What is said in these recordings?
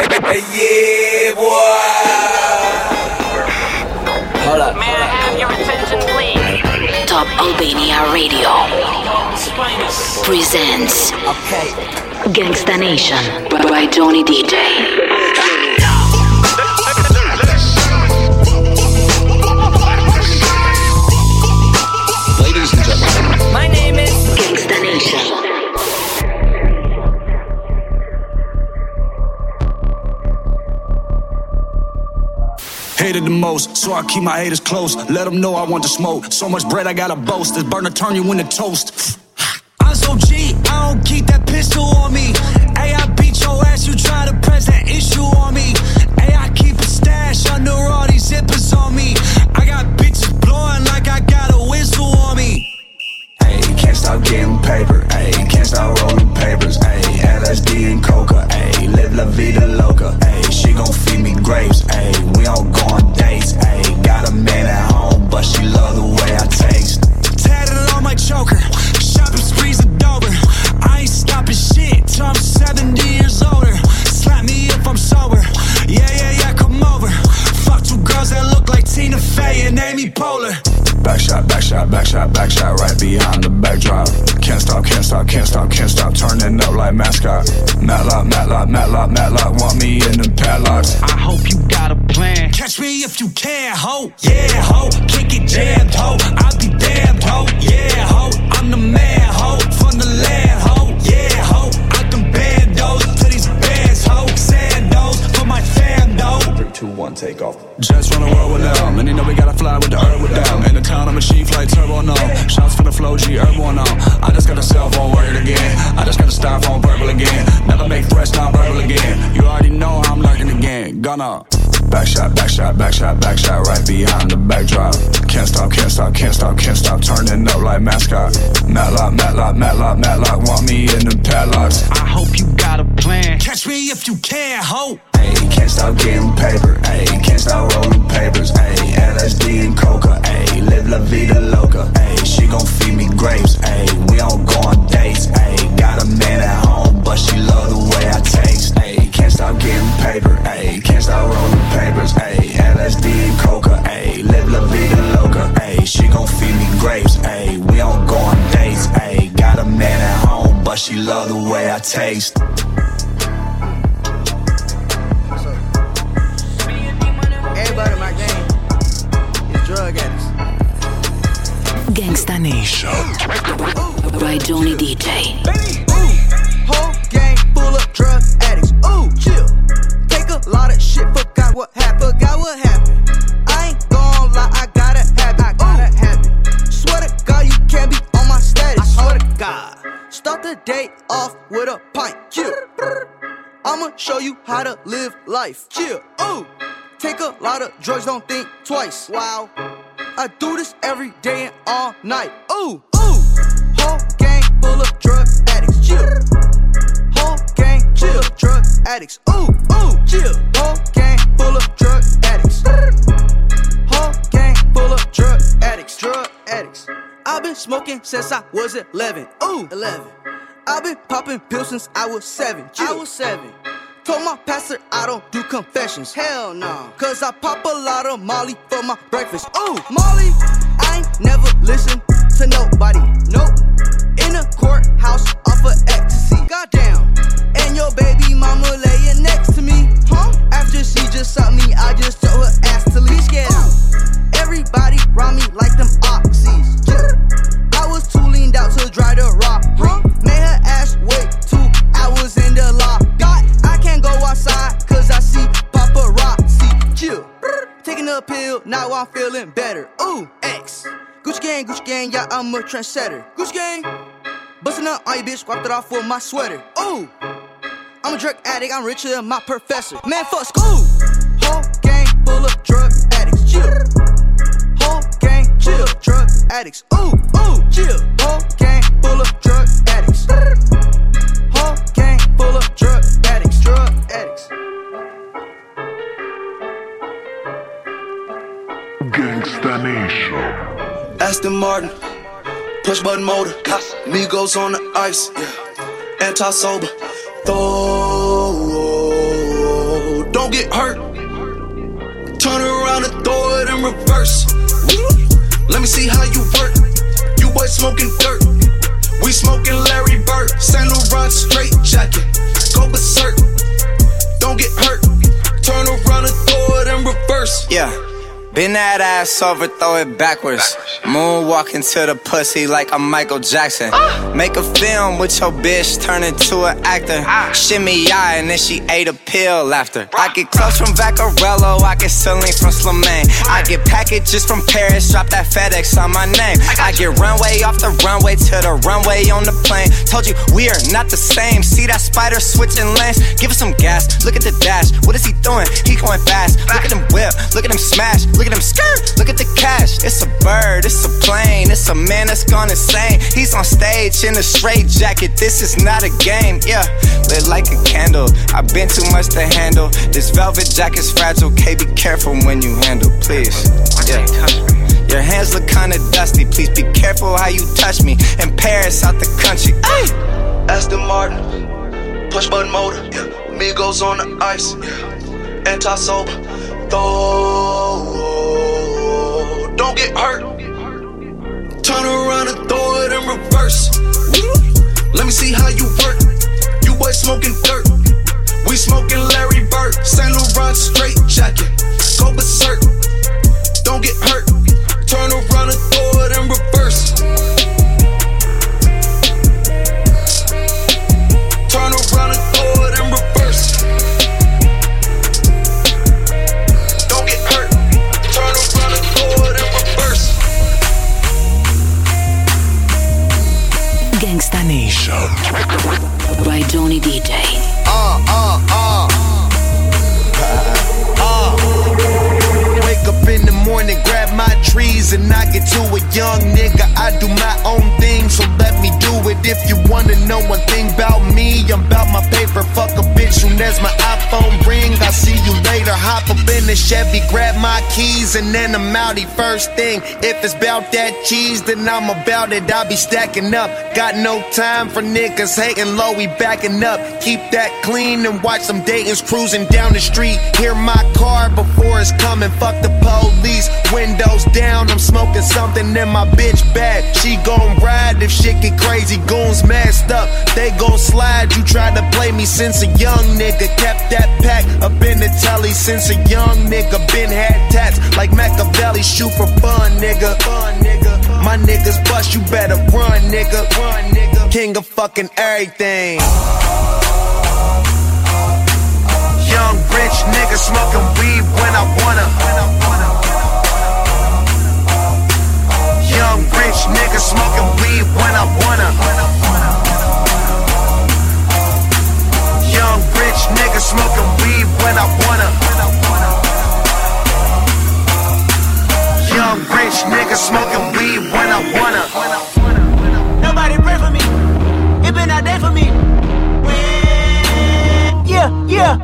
yeah, boy. Hold up. May I have your attention, please? Top Albania Radio presents Okay. Gangsta Nation by Johnny DJ. Hated the most, so I keep my haters close. Let them know I want to smoke. So much bread, I gotta boast. This burner turn you into toast. I'm so G, I don't keep that pistol on me. Matlock, Matlock, Matlock, Matlock, want me in the padlocks. I hope you got a plan. Catch me if you can, ho. Yeah, ho. Kick it jammed, ho. I'll be damned, ho. Yeah, take off. Run the world with them, and they know we gotta fly with the herb with them. In the town, I'm a chief like turbo, no. Shots for the flow, G, herb one on. I just got a cell phone word again. I just got a styrofoam purple again. Never make threats, not verbal again. You already know I'm lurking again. Gonna. Back shot, back shot, back shot, back shot, right behind the backdrop. Can't stop, can't stop, can't stop, can't stop, turning up like mascot. Matlock, Matlock, Matlock, Matlock, want me in the padlocks. Me if you can, ho. Hey, can't stop getting paper. Hey, can't stop rolling papers. Hey, LSD and coca. Hey, live la vida loca. Hey, she gon' feed me grapes. Hey, we don't go on dates. Hey, got a man at home, but she love the way I taste. Hey, can't stop getting paper. Hey, can't stop rolling papers. Hey, LSD and coca. Hey, live la vida loca. Hey, she gon' feed me grapes. Hey, we don't go on dates. Hey, got a man at home, but she love the way I taste. Is drug addicts. Gangsta Nation by Johnny DJ. Ooh, a lot of drugs, don't think twice. Wow. I do this every day and all night. Ooh, ooh. Whole gang full of drug addicts. Chill. Whole gang chill. Drug addicts. Ooh, ooh. Chill. Whole gang full of drug addicts. Whole gang full of drug addicts. Drug addicts. I've been smoking since I was 11. Ooh, 11. I've been popping pills since I was seven. I was seven. Told my pastor I don't do confessions. Hell no. Cause I pop a lot of Molly for my breakfast. Ooh, Molly. I ain't never listen to nobody. Nope. In a courthouse off of ecstasy. Goddamn. And your baby mama laying next to me. Huh? After she just saw me, I just told her ass to leave. Get out. Everybody round me like them oxys. I was too leaned out to dry the rock. Pill, now I'm feeling better. Ooh, X. Gucci gang, Gucci gang, yeah, I'm a trendsetter. Gucci gang. Bustin' up on your bitch, wiped it off with my sweater. Ooh. I'm a drug addict, I'm richer than my professor. Man, fuck school. Whole gang full of drug addicts. Chill. Whole gang chill. Drug addicts. Ooh, ooh, chill. Whole gang full of drug addicts. Whole gang full of drug Gangsta Nation. Aston Martin, push button motor. Migos on the ice, yeah. Anti sober. Throw don't get hurt. Turn around and throw it in reverse. Let me see how you work. You boys smoking dirt. We smoking Larry Bird. Saint Laurent straight jacket. Go berserk. Don't get hurt. Turn around and throw it in reverse. Yeah. Bend that ass over, throw it backwards. Moonwalk into the pussy like I'm Michael Jackson. Make a film with your bitch, turn into an actor. Shimmy eye, and then she ate a pill after. I get clothes from Vaccarello, I get Celine from Slimane. I get packages from Paris, drop that FedEx on my name. I get runway off the runway to the runway on the plane. Told you we are not the same. See that spider switching lanes? Give us some gas. Look at the dash. What is he doing? He going fast. Look at him whip. Look at him smash. Look at him skirt. Look at the cash. It's a bird. It's a plane. It's a man that's gone insane. He's on stage in a straight jacket. This is not a game. Yeah, lit like a candle. I've been too much to handle. This velvet jacket's fragile. K, be careful when you handle, please. Yeah. Your hands look kinda dusty. Please be careful how you touch me. In Paris, out the country. Ay! Aston Martin, push button motor. Yeah. Migos on the ice. Yeah. Anti sober. Throw. Don't get hurt. Turn around and throw it in reverse. Let me see how you work. You boys smoking dirt. We smoking Larry Bird. Saint Laurent straight jacket. Go berserk. Don't get hurt. Turn around and throw it in reverse. Outie first thing. If it's about that cheese, then I'm about it. I be stacking up. Got no time for niggas hating low, we backing up. Keep that clean and watch some Dayton's cruising down the street. Hear my car before it's coming. Fuck the police. Windows down, I'm smoking something in my bitch bag. She gon' ride if shit get crazy. Goons messed up, they gon' slide. You tried to play me since a young nigga. Kept that pack up in the telly since a young nigga. Been had tats like Machiavelli. Shoot for fun, nigga. My niggas bust, you better run, nigga. Run, nigga. King of fucking everything. Young rich nigga smoking weed when I wanna. Smoking weed when I wanna. Nobody pray for me. It been a day for me. Yeah, yeah.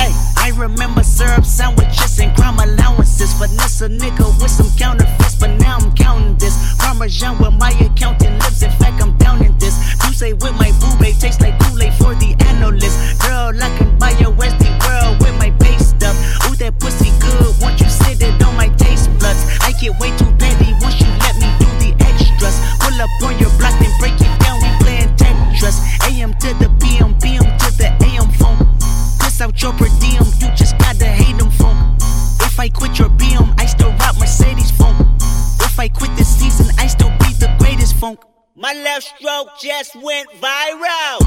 Hey, I remember syrup sandwiches and crime allowances. Finesse a nigga with some counterfeits, but now I'm counting this. Parmesan with my accountant lips. In fact, I'm down in this. You say with my boo babe tastes like Kool-Aid for the analyst. Girl, I can buy your Westie just went viral.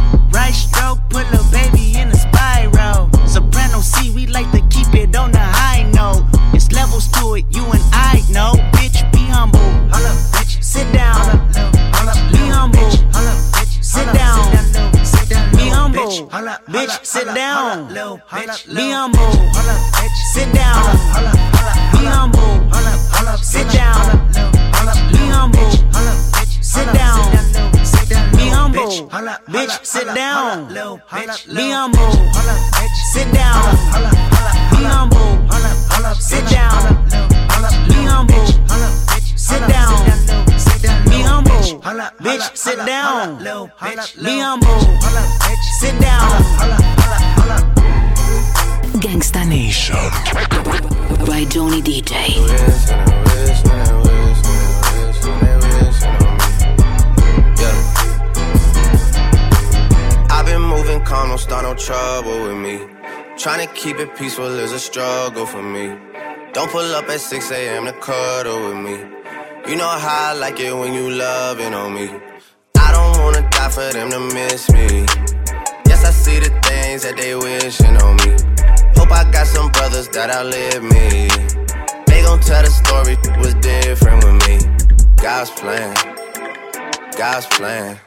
Sit down. Be humble. Sit down. Be humble. Sit down. Be humble. Sit down. Be humble. Bitch, sit down. Be humble. Sit down. Gangsta Nation by Johnny DJ. Moving calm, don't start no trouble with me. Trying to keep it peaceful is a struggle for me. Don't pull up at 6 a.m. to cuddle with me. You know how I like it when you loving on me. I don't wanna die for them to miss me. Yes, I see the things that they wishing on me. Hope I got some brothers that outlive me. They gon' tell the story was different with me. God's plan, God's plan.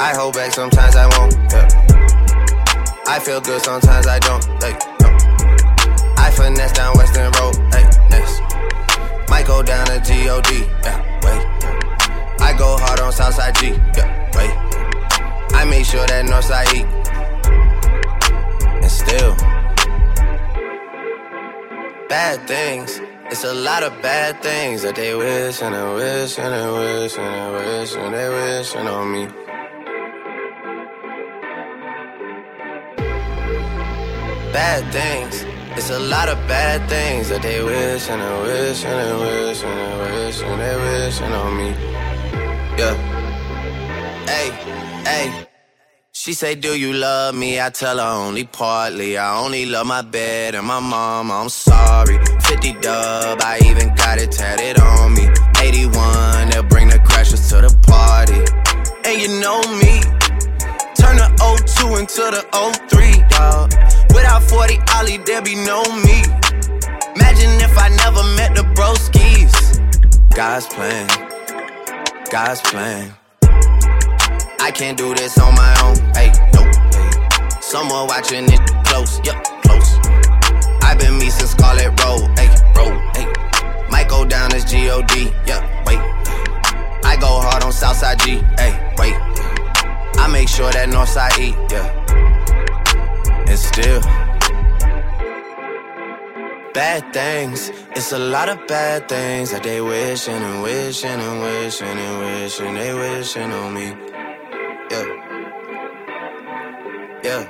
I hold back sometimes I won't. Yeah. I feel good sometimes I don't. Like, no. I finesse down Western Road. Hey, next. Might go down to God. Yeah, wait. I go hard on Southside G. Yeah, wait. I make sure that Northside E. And still, bad things. It's a lot of bad things that they wish and they wish and they wish and they wish and they wishing on me. Bad things. It's a lot of bad things that they wish and they wish and they wish and they wish and they wishing on me. Yeah. Hey, hey. She say, Do you love me? I tell her only partly. I only love my bed and my mom. I'm sorry. 50 dub, I even got it tatted on me. 81, they'll bring the crashers to the party. And you know me. Turn the 02 into the 03, dawg. Without 40 Ollie, there be no me. Imagine if I never met the broskies. God's plan, God's plan. I can't do this on my own. Hey, no. Someone watching it close, yup, close. I've been me since Scarlet Road, hey, road, hey. Might go down as G-O-D, yup, wait. I go hard on Southside G, hey, wait. I make sure that Northside E, yeah. And still, bad things. It's a lot of bad things that they wishing and wishing and wishing and wishing they wishing on me. Yeah. Yeah.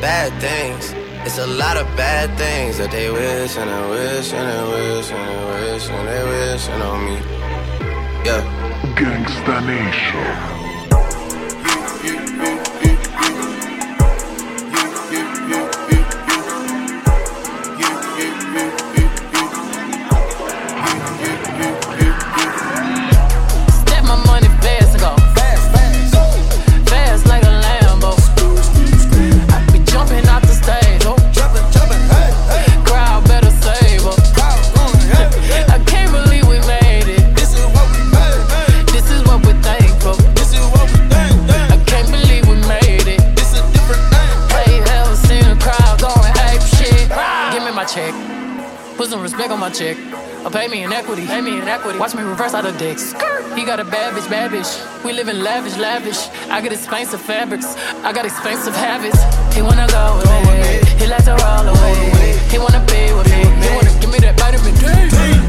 Bad things. It's a lot of bad things that they wish and they wish and they wish and they wish and they wishing on me. Yeah. Gangsta Nation. Put some respect on my check. Or pay me in equity. Pay me in equity. Watch me reverse out of dicks. He got a bad bitch, bad bitch. We live in lavish, lavish. I got expensive fabrics. I got expensive habits. He wanna go with me. He likes to roll away. He wanna be with me. He wanna give me that vitamin D.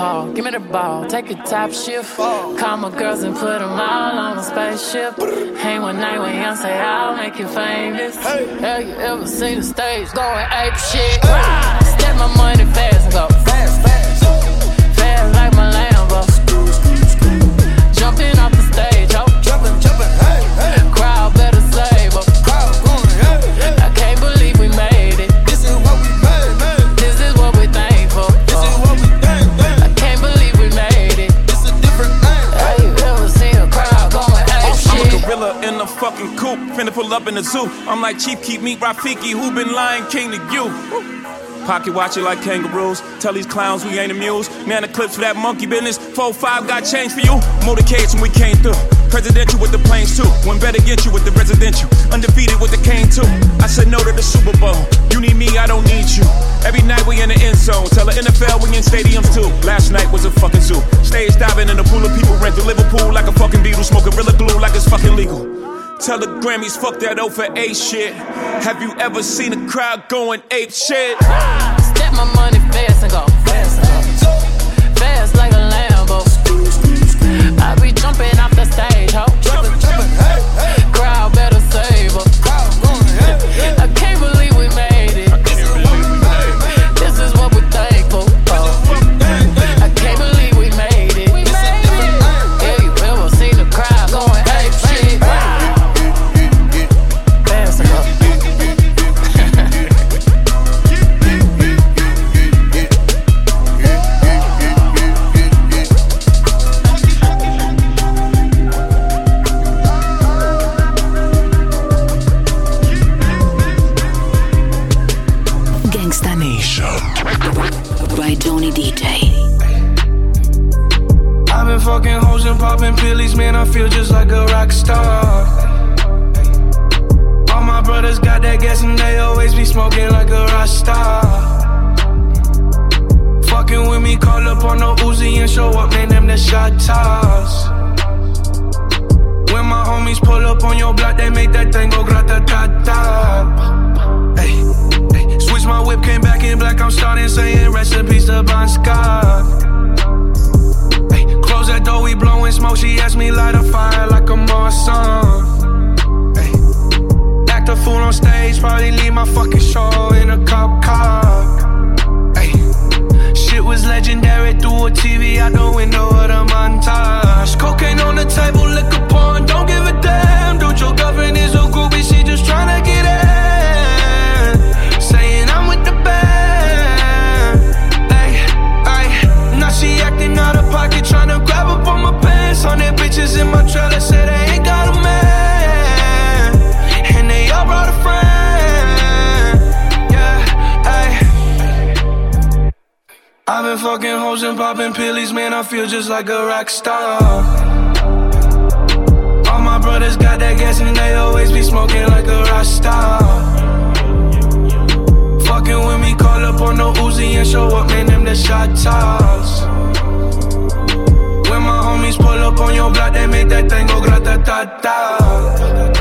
Give me the ball, give me the ball. Take a top shift. Call my girls and put them all on a spaceship. Hang one night with say I'll make you famous. Hey. Have you ever seen the stage going ape shit? Step my money fast and go fast. Fast pull up in the zoo. I'm like Chief Keep Meat Rafiki, who been lying king to you? Pocket watch it like kangaroos. Tell these clowns we ain't amused. Man, the clips for that monkey business. 4-5 got change for you. Motorcades when we came through. Presidential with the planes too. One better get you with the residential. Undefeated with the cane too. I said no to the Super Bowl. You need me, I don't need you. Every night we in the end zone. Tell the NFL we in stadiums too. Last night was a fucking zoo. Stage diving in a pool of people. Rent to Liverpool like a fucking Beatle. Smoking Gorilla Glue like it's fucking legal. Tell the Grammys, fuck that over A shit. Have you ever seen a crowd going ape shit? Step my money fast and go fast and. Fast like a toss. When my homies pull up on your block, they make that thing go grata ta ta. Hey, hey. Switch my whip, came back in black. I'm starting saying recipes to Bon Scott. Hey, close that door, we blowing smoke. She asked me light a fire like a Marsan. Hey, act a fool on stage, probably leave my fucking show in a cop car. Was legendary through a TV out the window of the montage. Cocaine on the table, liquor porn, don't give a damn. Dude, your girlfriend is a groupie, she just tryna get in. And popping pillies, man. I feel just like a rock star. All my brothers got that gas and they always be smoking like a rock star. Fucking with me, call up on the Uzi and show up, man. Them the shot toss. When my homies pull up on your block, they make that thing go grata ta ta.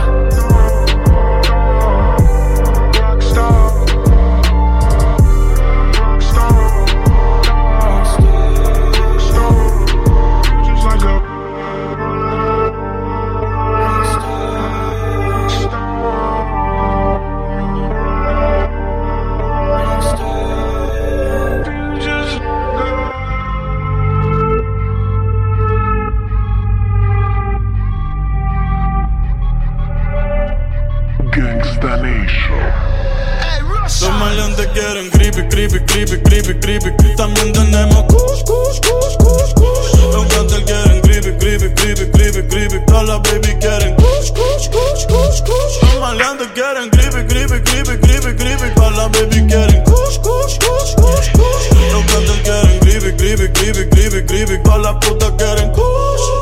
Creepy, creepy, creepy. Todas las putas quieren kush.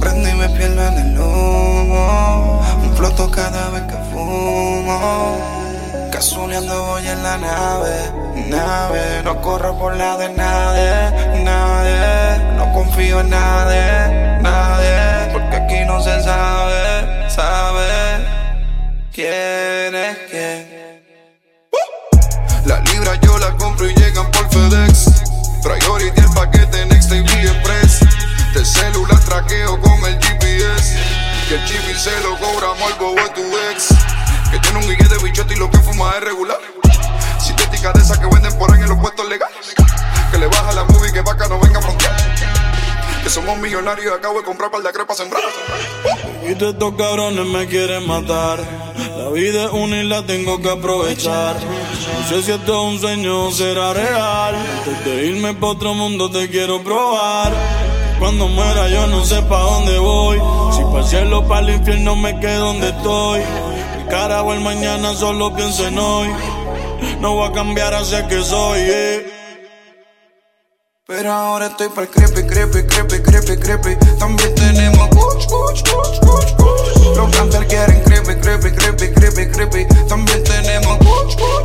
Prendo y me pierdo en el humo. Un floto cada vez que fumo. Casuleando voy en la nave, nave. No corro por la de nadie, nadie. No confío en nadie, nadie. Porque aquí no se sabe, sabe quién es quién. Yo la compro y llegan por FedEx. Priority el paquete Next Day Express. De celular traqueo con el GPS. Que el chip se lo cobramos al bobo tu ex. Que tiene un guille de bichote y lo que fuma es regular. Sintética de esas que venden por ahí en los puestos legales. Que le baja la movie que vaca no venga a frontear. Que somos millonarios y acabo de comprar par de crepa sembrar. Y de estos cabrones me quieren matar. La vida es una y la tengo que aprovechar. No sé si esto es un sueño será real. Antes irme pa' otro mundo te quiero probar. Cuando muera yo no sé pa' dónde voy. Si para el cielo para el infierno me quedo donde estoy. El cara o el mañana solo pienso en hoy. No voy a cambiar hacia que soy. eh. Pero ahora estoy para el creepy, creepy, creepy, creepy, creepy. También tenemos kuch, kuch, kuch, kuch, kuch. Los cáncer quieren creepy, creepy, creepy, creepy, creepy. También tenemos kuch, kuch,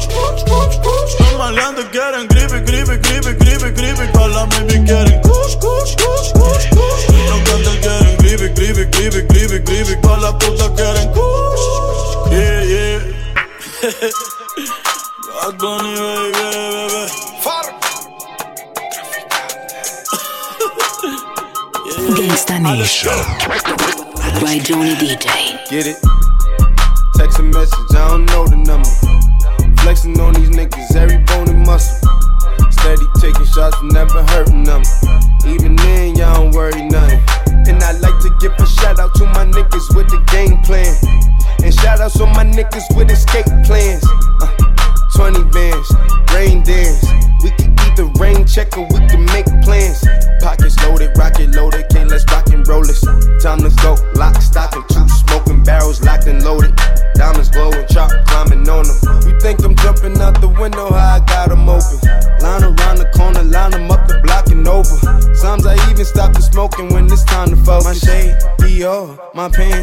My pain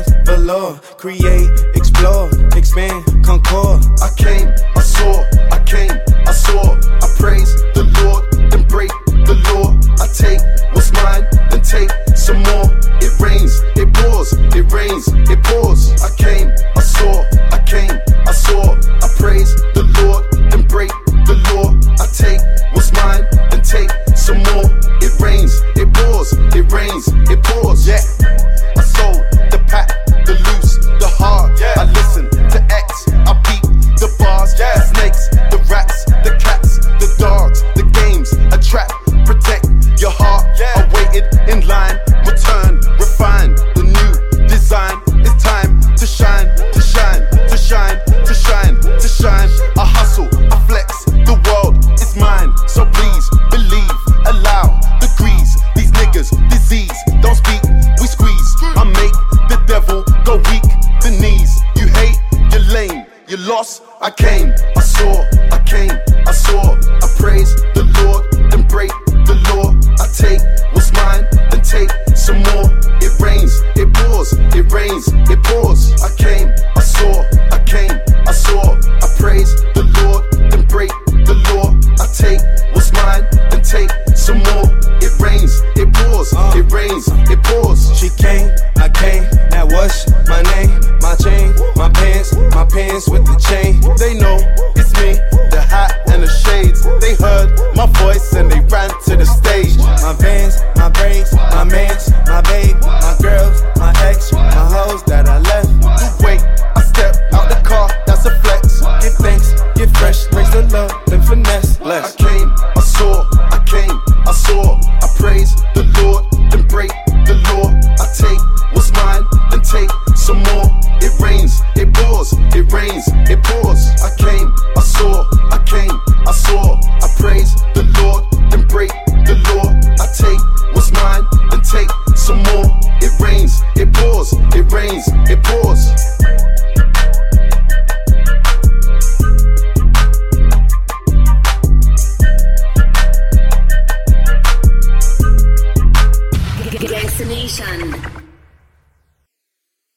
you lost. I came, I saw, I came, I saw. I praise the Lord, then break the law. I take what's mine, then take some more. It rains, it pours, it rains, it pours. I pants with the chain. They